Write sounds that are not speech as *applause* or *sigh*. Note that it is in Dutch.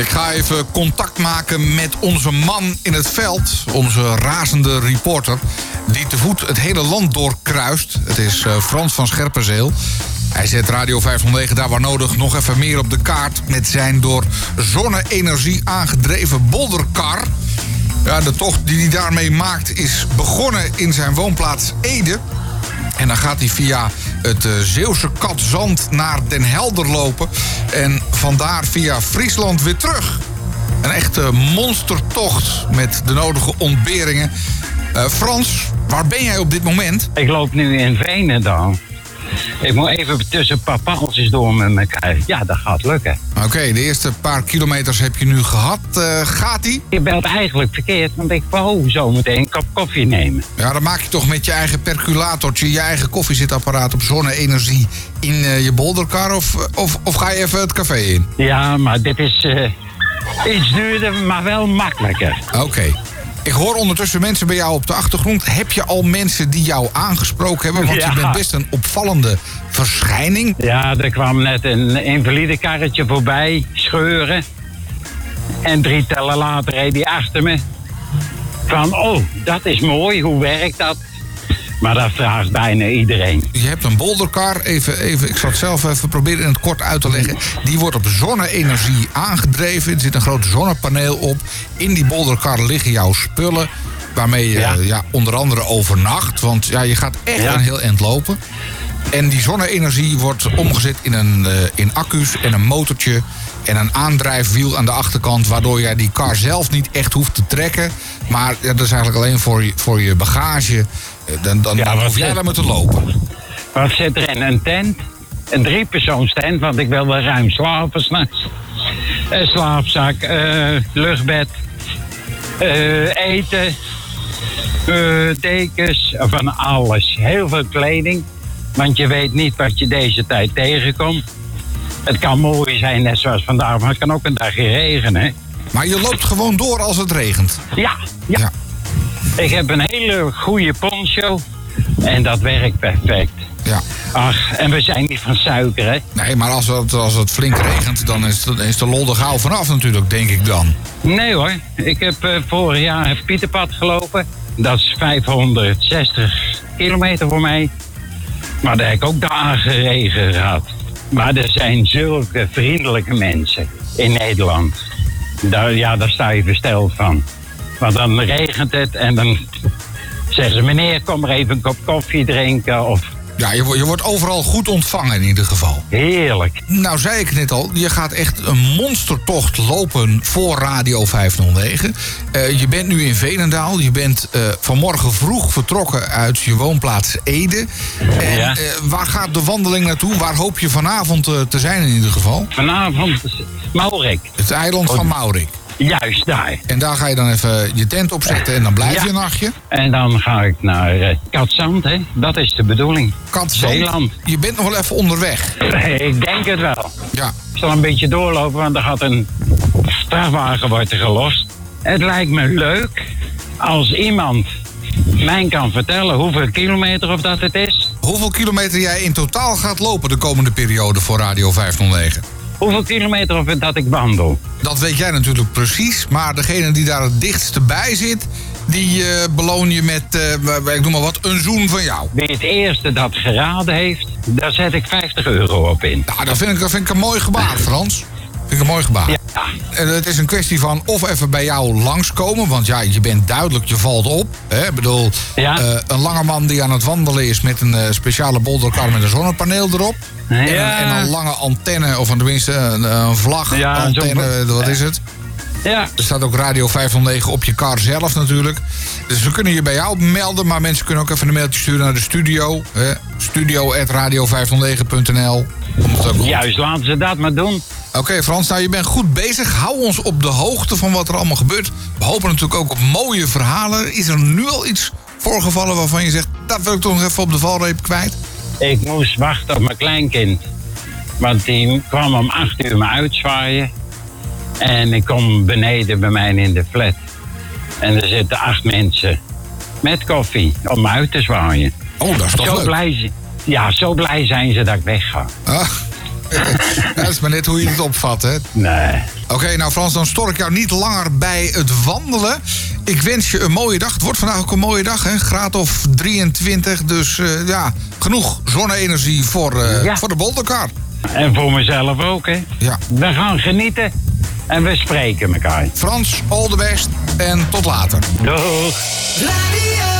Ik ga even contact maken met onze man in het veld. Onze razende reporter. Die te voet het hele land doorkruist. Het is uh, Frans van Scherpenzeel. Hij zet Radio 509 daar waar nodig nog even meer op de kaart... met zijn door zonne-energie aangedreven bolderkar. Ja, de tocht die hij daarmee maakt is begonnen in zijn woonplaats Ede. En dan gaat hij via het uh, Zeeuwse Katzand naar Den Helder lopen. En vandaar via Friesland weer terug. Een echte monstertocht met de nodige ontberingen. Uh, Frans, waar ben jij op dit moment? Ik loop nu in Veenendaal. Ik moet even tussen een paar paaltjes door met elkaar. Ja, dat gaat lukken. Oké, okay, de eerste paar kilometers heb je nu gehad. Uh, gaat die? Je belt eigenlijk verkeerd, want ik wou zo meteen een kop koffie nemen. Ja, dan maak je toch met je eigen perculatortje, je eigen koffiezetapparaat op zonne-energie in uh, je bolderkar? Of, of, of ga je even het café in? Ja, maar dit is uh, iets duurder, maar wel makkelijker. Oké. Okay. Ik hoor ondertussen mensen bij jou op de achtergrond. Heb je al mensen die jou aangesproken hebben? Want ja. je bent best een opvallende verschijning. Ja, er kwam net een invalide karretje voorbij, scheuren. En drie tellen later reed hij achter me. Van, oh, dat is mooi, hoe werkt dat? Maar dat vraagt bijna iedereen. Je hebt een bolderkar, even, even, ik zal het zelf even proberen in het kort uit te leggen. Die wordt op zonne-energie aangedreven. Er zit een groot zonnepaneel op. In die bolderkar liggen jouw spullen. Waarmee je ja. ja onder andere overnacht. Want ja, je gaat echt ja. een heel eind lopen. En die zonne-energie wordt omgezet in, een, uh, in accu's en een motortje en een aandrijfwiel aan de achterkant... waardoor jij die kar zelf niet echt hoeft te trekken. Maar ja, dat is eigenlijk alleen voor je, voor je bagage. Dan, dan, ja, dan hoef jij te lopen. Wat zit er in? Een tent? Een driepersoonstent, want ik wil wel ruim slapen s'nachts. Een slaapzak, uh, luchtbed, uh, eten, uh, dekens, van alles. Heel veel kleding, want je weet niet wat je deze tijd tegenkomt. Het kan mooi zijn, net zoals vandaag, maar het kan ook een dagje regenen. Maar je loopt gewoon door als het regent? Ja, ja. ja. Ik heb een hele goede poncho en dat werkt perfect. Ja. Ach, en we zijn niet van suiker, hè? Nee, maar als het, als het flink regent, dan is, is de lol er gauw vanaf natuurlijk, denk ik dan. Nee hoor, ik heb uh, vorig jaar het Pieterpad gelopen. Dat is 560 kilometer voor mij. Maar daar heb ik ook dagen regen gehad. Maar er zijn zulke vriendelijke mensen in Nederland. Daar, ja, daar sta je versteld van. Want dan regent het en dan zeggen ze... meneer, kom maar even een kop koffie drinken of... Ja, je, je wordt overal goed ontvangen in ieder geval. Heerlijk. Nou, zei ik net al, je gaat echt een monstertocht lopen voor Radio 509. Uh, je bent nu in Veenendaal. Je bent uh, vanmorgen vroeg vertrokken uit je woonplaats Ede. En ja. uh, waar gaat de wandeling naartoe? Waar hoop je vanavond te zijn in ieder geval? Vanavond Maurik. Het eiland van Maurik. Juist daar. En daar ga je dan even je tent opzetten en dan blijf ja. je een nachtje? En dan ga ik naar uh, Katzand, hè. Dat is de bedoeling. Katzand? Zeeland. Je bent nog wel even onderweg. ik denk het wel. Ja. Ik zal een beetje doorlopen, want er gaat een strafwagen worden gelost. Het lijkt me leuk als iemand mij kan vertellen hoeveel kilometer of dat het is. Hoeveel kilometer jij in totaal gaat lopen de komende periode voor Radio 509? Hoeveel kilometer of dat ik wandel. Dat weet jij natuurlijk precies, maar degene die daar het dichtste bij zit... die uh, beloon je met, uh, ik noem maar wat, een zoen van jou. Wie het eerste dat geraden heeft, daar zet ik 50 euro op in. Nou, dat vind ik, dat vind ik een mooi gebaar, Frans. Vind ik een mooi gebaar. Ja. En het is een kwestie van of even bij jou langskomen. Want ja, je bent duidelijk, je valt op. Hè? Ik bedoel, ja. uh, een lange man die aan het wandelen is met een uh, speciale bolderkar met een zonnepaneel erop. Ja. En, en, een lange antenne, of tenminste een, een vlag, ja, antenne, wat is het? Ja. Er staat ook Radio 509 op je car zelf natuurlijk. Dus we kunnen je bij jou melden, maar mensen kunnen ook even een mailtje sturen naar de studio. Studio.radio509.nl Juist, laten ze dat maar doen. Oké okay, Frans, nou je bent goed bezig. Hou ons op de hoogte van wat er allemaal gebeurt. We hopen natuurlijk ook op mooie verhalen. Is er nu al iets voorgevallen waarvan je zegt... dat wil ik toch nog even op de valreep kwijt? Ik moest wachten op mijn kleinkind. Want die kwam om acht uur me uitzwaaien. En ik kom beneden bij mij in de flat. En er zitten acht mensen met koffie om me uit te zwaaien. Oh, dat is toch zo leuk. Blij, ja, zo blij zijn ze dat ik wegga. Ah. *laughs* dat is maar net hoe je het opvat, hè? Nee. Oké, nou Frans, dan stor ik jou niet langer bij het wandelen. Ik wens je een mooie dag. Het wordt vandaag ook een mooie dag, hè? Graad of 23. Dus eh, ja, genoeg zonne-energie voor, eh, Ja. voor de bolderkar. En voor mezelf ook, hè. Ja. We gaan genieten en we spreken elkaar. Frans, all the best en tot later. Doeg. Radio